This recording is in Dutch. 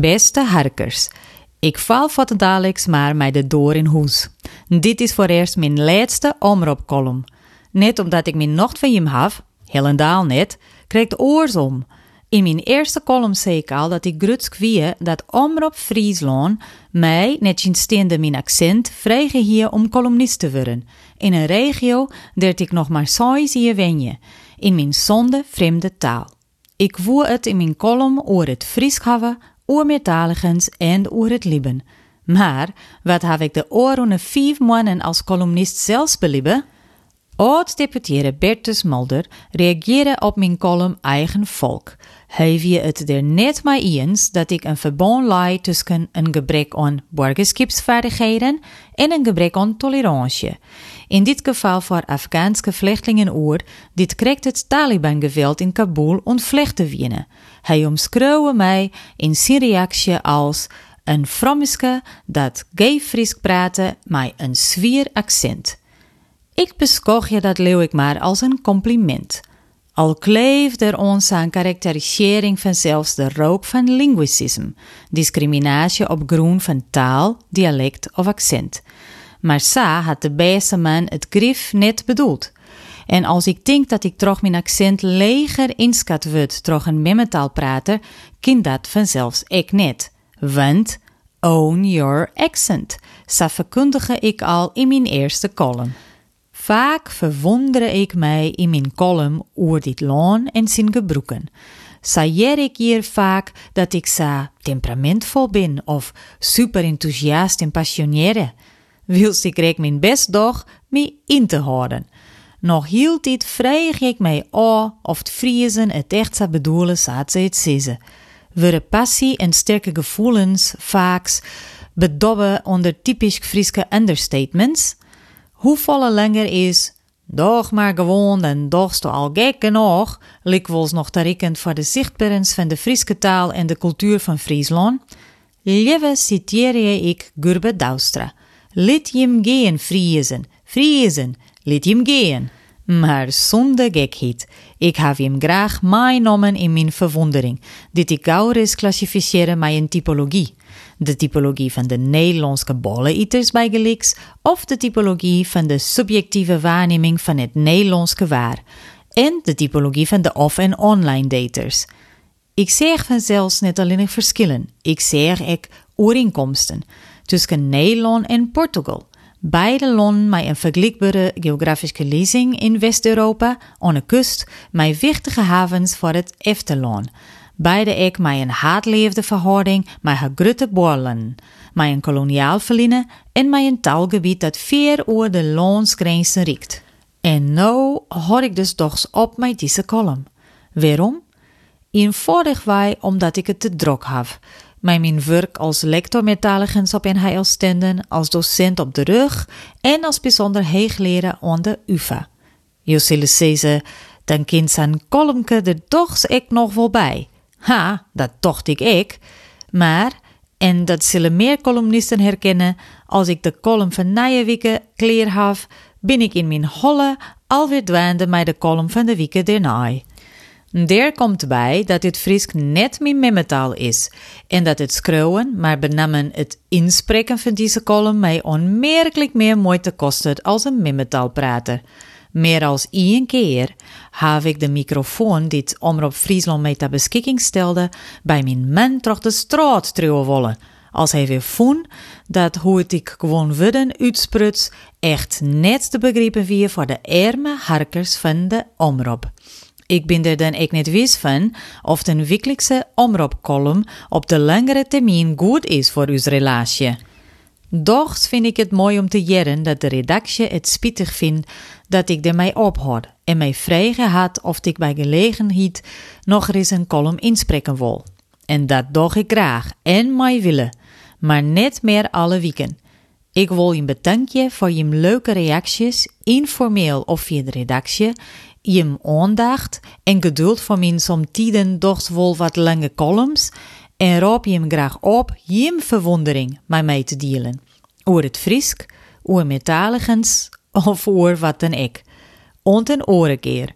Beste harkers, ik val voor de maar mij de door in huis. Dit is voor eerst mijn laatste omroepcolumn. Net omdat ik mijn nog van hem heb, helemaal net, kreeg de oors om. In mijn eerste column zei ik al dat ik gruts kwie dat Omroep Friesland mij, net steende mijn accent, vregen hier om columnist te worden. In een regio dat ik nog maar saai zie wenje, in mijn zonde vreemde taal. Ik voer het in mijn column over het Fries hebben, over meertaligens en over het Lieben. Maar wat heb ik de oren vijf maanden als columnist zelfs belieben? Oud-deputeerde Bertus Mulder reageerde op mijn column Eigen Volk. Hij wie het er net mee eens dat ik een verband laai tussen een gebrek aan burgerschapsvaardigheden en een gebrek aan tolerantie. In dit geval voor Afghaanse vluchtelingen oor, dit krijgt het Taliban-geweld in Kabul ontvlecht te winnen. Hij omschreeuwde mij in zijn reactie als een frommiske dat gay praten met een zwier accent. Ik beschouw je dat leeuw ik maar als een compliment. Al kleeft er ons aan karakterisering van zelfs de rook van linguicisme, discriminatie op grond van taal, dialect of accent. Maar sa had de beste man het grif net bedoeld. En als ik denk dat ik toch mijn accent leger inschat word toch een memmetaal praten, dat vanzelfs ik net. Want own your accent, sa verkondige ik al in mijn eerste column. Vaak verwondere ik mij in mijn column over dit loon en zijn gebroeken. Sajer ik hier vaak dat ik sa temperamentvol ben of super enthousiast en passioneerde. Wils ik reek mijn best doch me in te houden. Nog hield dit vreeg ik mij af of het vriezen het echt zou bedoelen zat ze het zeggen. We passie en sterke gevoelens vaak bedobben onder typisch Friese understatements? Hoe volle langer is, doch maar gewoon en doch al gek genoeg, likwijls nog rekent voor de zichtbaarheid van de Friese taal en de cultuur van Friesland. Lieve citeer ik Gurbe Douwstra. Liet hem gaan, Friesen, Friesen, liet hem gaan. Maar zonder gekheid. Ik heb hem graag meenomen in mijn verwondering, dit ik gauw is klassificeren met een typologie. De typologie van de Nederlandse bolleneaters bij Gelix of de typologie van de subjectieve waarneming van het Nederlandse waar. En de typologie van de off- en online daters. Ik zeg vanzelfs net alleen verschillen, ik zeg ook oerinkomsten tussen Nederland en Portugal. Beide landen met een vergelijkbare geografische lezing in West-Europa aan de kust met wichtige havens voor het Efteland. Beide ik met een haatleefde verhouding met grote borlen, met een koloniaal verliezen en met een taalgebied dat ver over de landsgrenzen riekt. En nou hoor ik dus toch op met deze column. Waarom? Eenvoudig wij omdat ik het te druk heb. Mijn werk als lector metalligens op een heilstenden, als docent op de rug en als bijzonder heegleraar aan de UvA. Je zullen zeggen, dan kind zijn kolomke er toch ik nog wel. Ha, dat dacht ik ik. Maar, en dat zullen meer columnisten herkennen, als ik de column van Nijenwieke kleer haf, ben ik in mijn holle alweer dwaande met de column van de wieke daarna. Der komt bij dat dit Fries net mijn memmetaal is en dat het schreeuwen, maar benamen het inspreken van deze column mij onmerkelijk meer moeite kostet als een mimmetaalprater. Meer als één keer heb ik de microfoon die het Omroep Friesland mij ter beschikking stelde, bij mijn man terug de straat trouwen willen. Als hij weer vond dat hoe het ik gewoon wudden uitspruts echt net te begrijpen wie voor de arme harkers van de omroep. Ik ben er dan ik niet wist van of de wekelijkse omroepcolumn op de langere termijn goed is voor uw relatie. Doch vind ik het mooi om te jaren dat de redactie het spietig vindt dat ik ermee ophoud en mij vragen had of ik bij gelegenheid nog eens een column inspreken wil. En dat doe ik graag en mij willen, maar net meer alle weken. Ik wil je bedanken voor je leuke reacties, informeel of via de redactie, je aandacht en geduld voor mijn som tijden doch wel wat lange columns en roep je hem graag op je verwondering met mij te delen. Oor het Frisk, oor metaligens of oor wat dan ik. Ont een keer.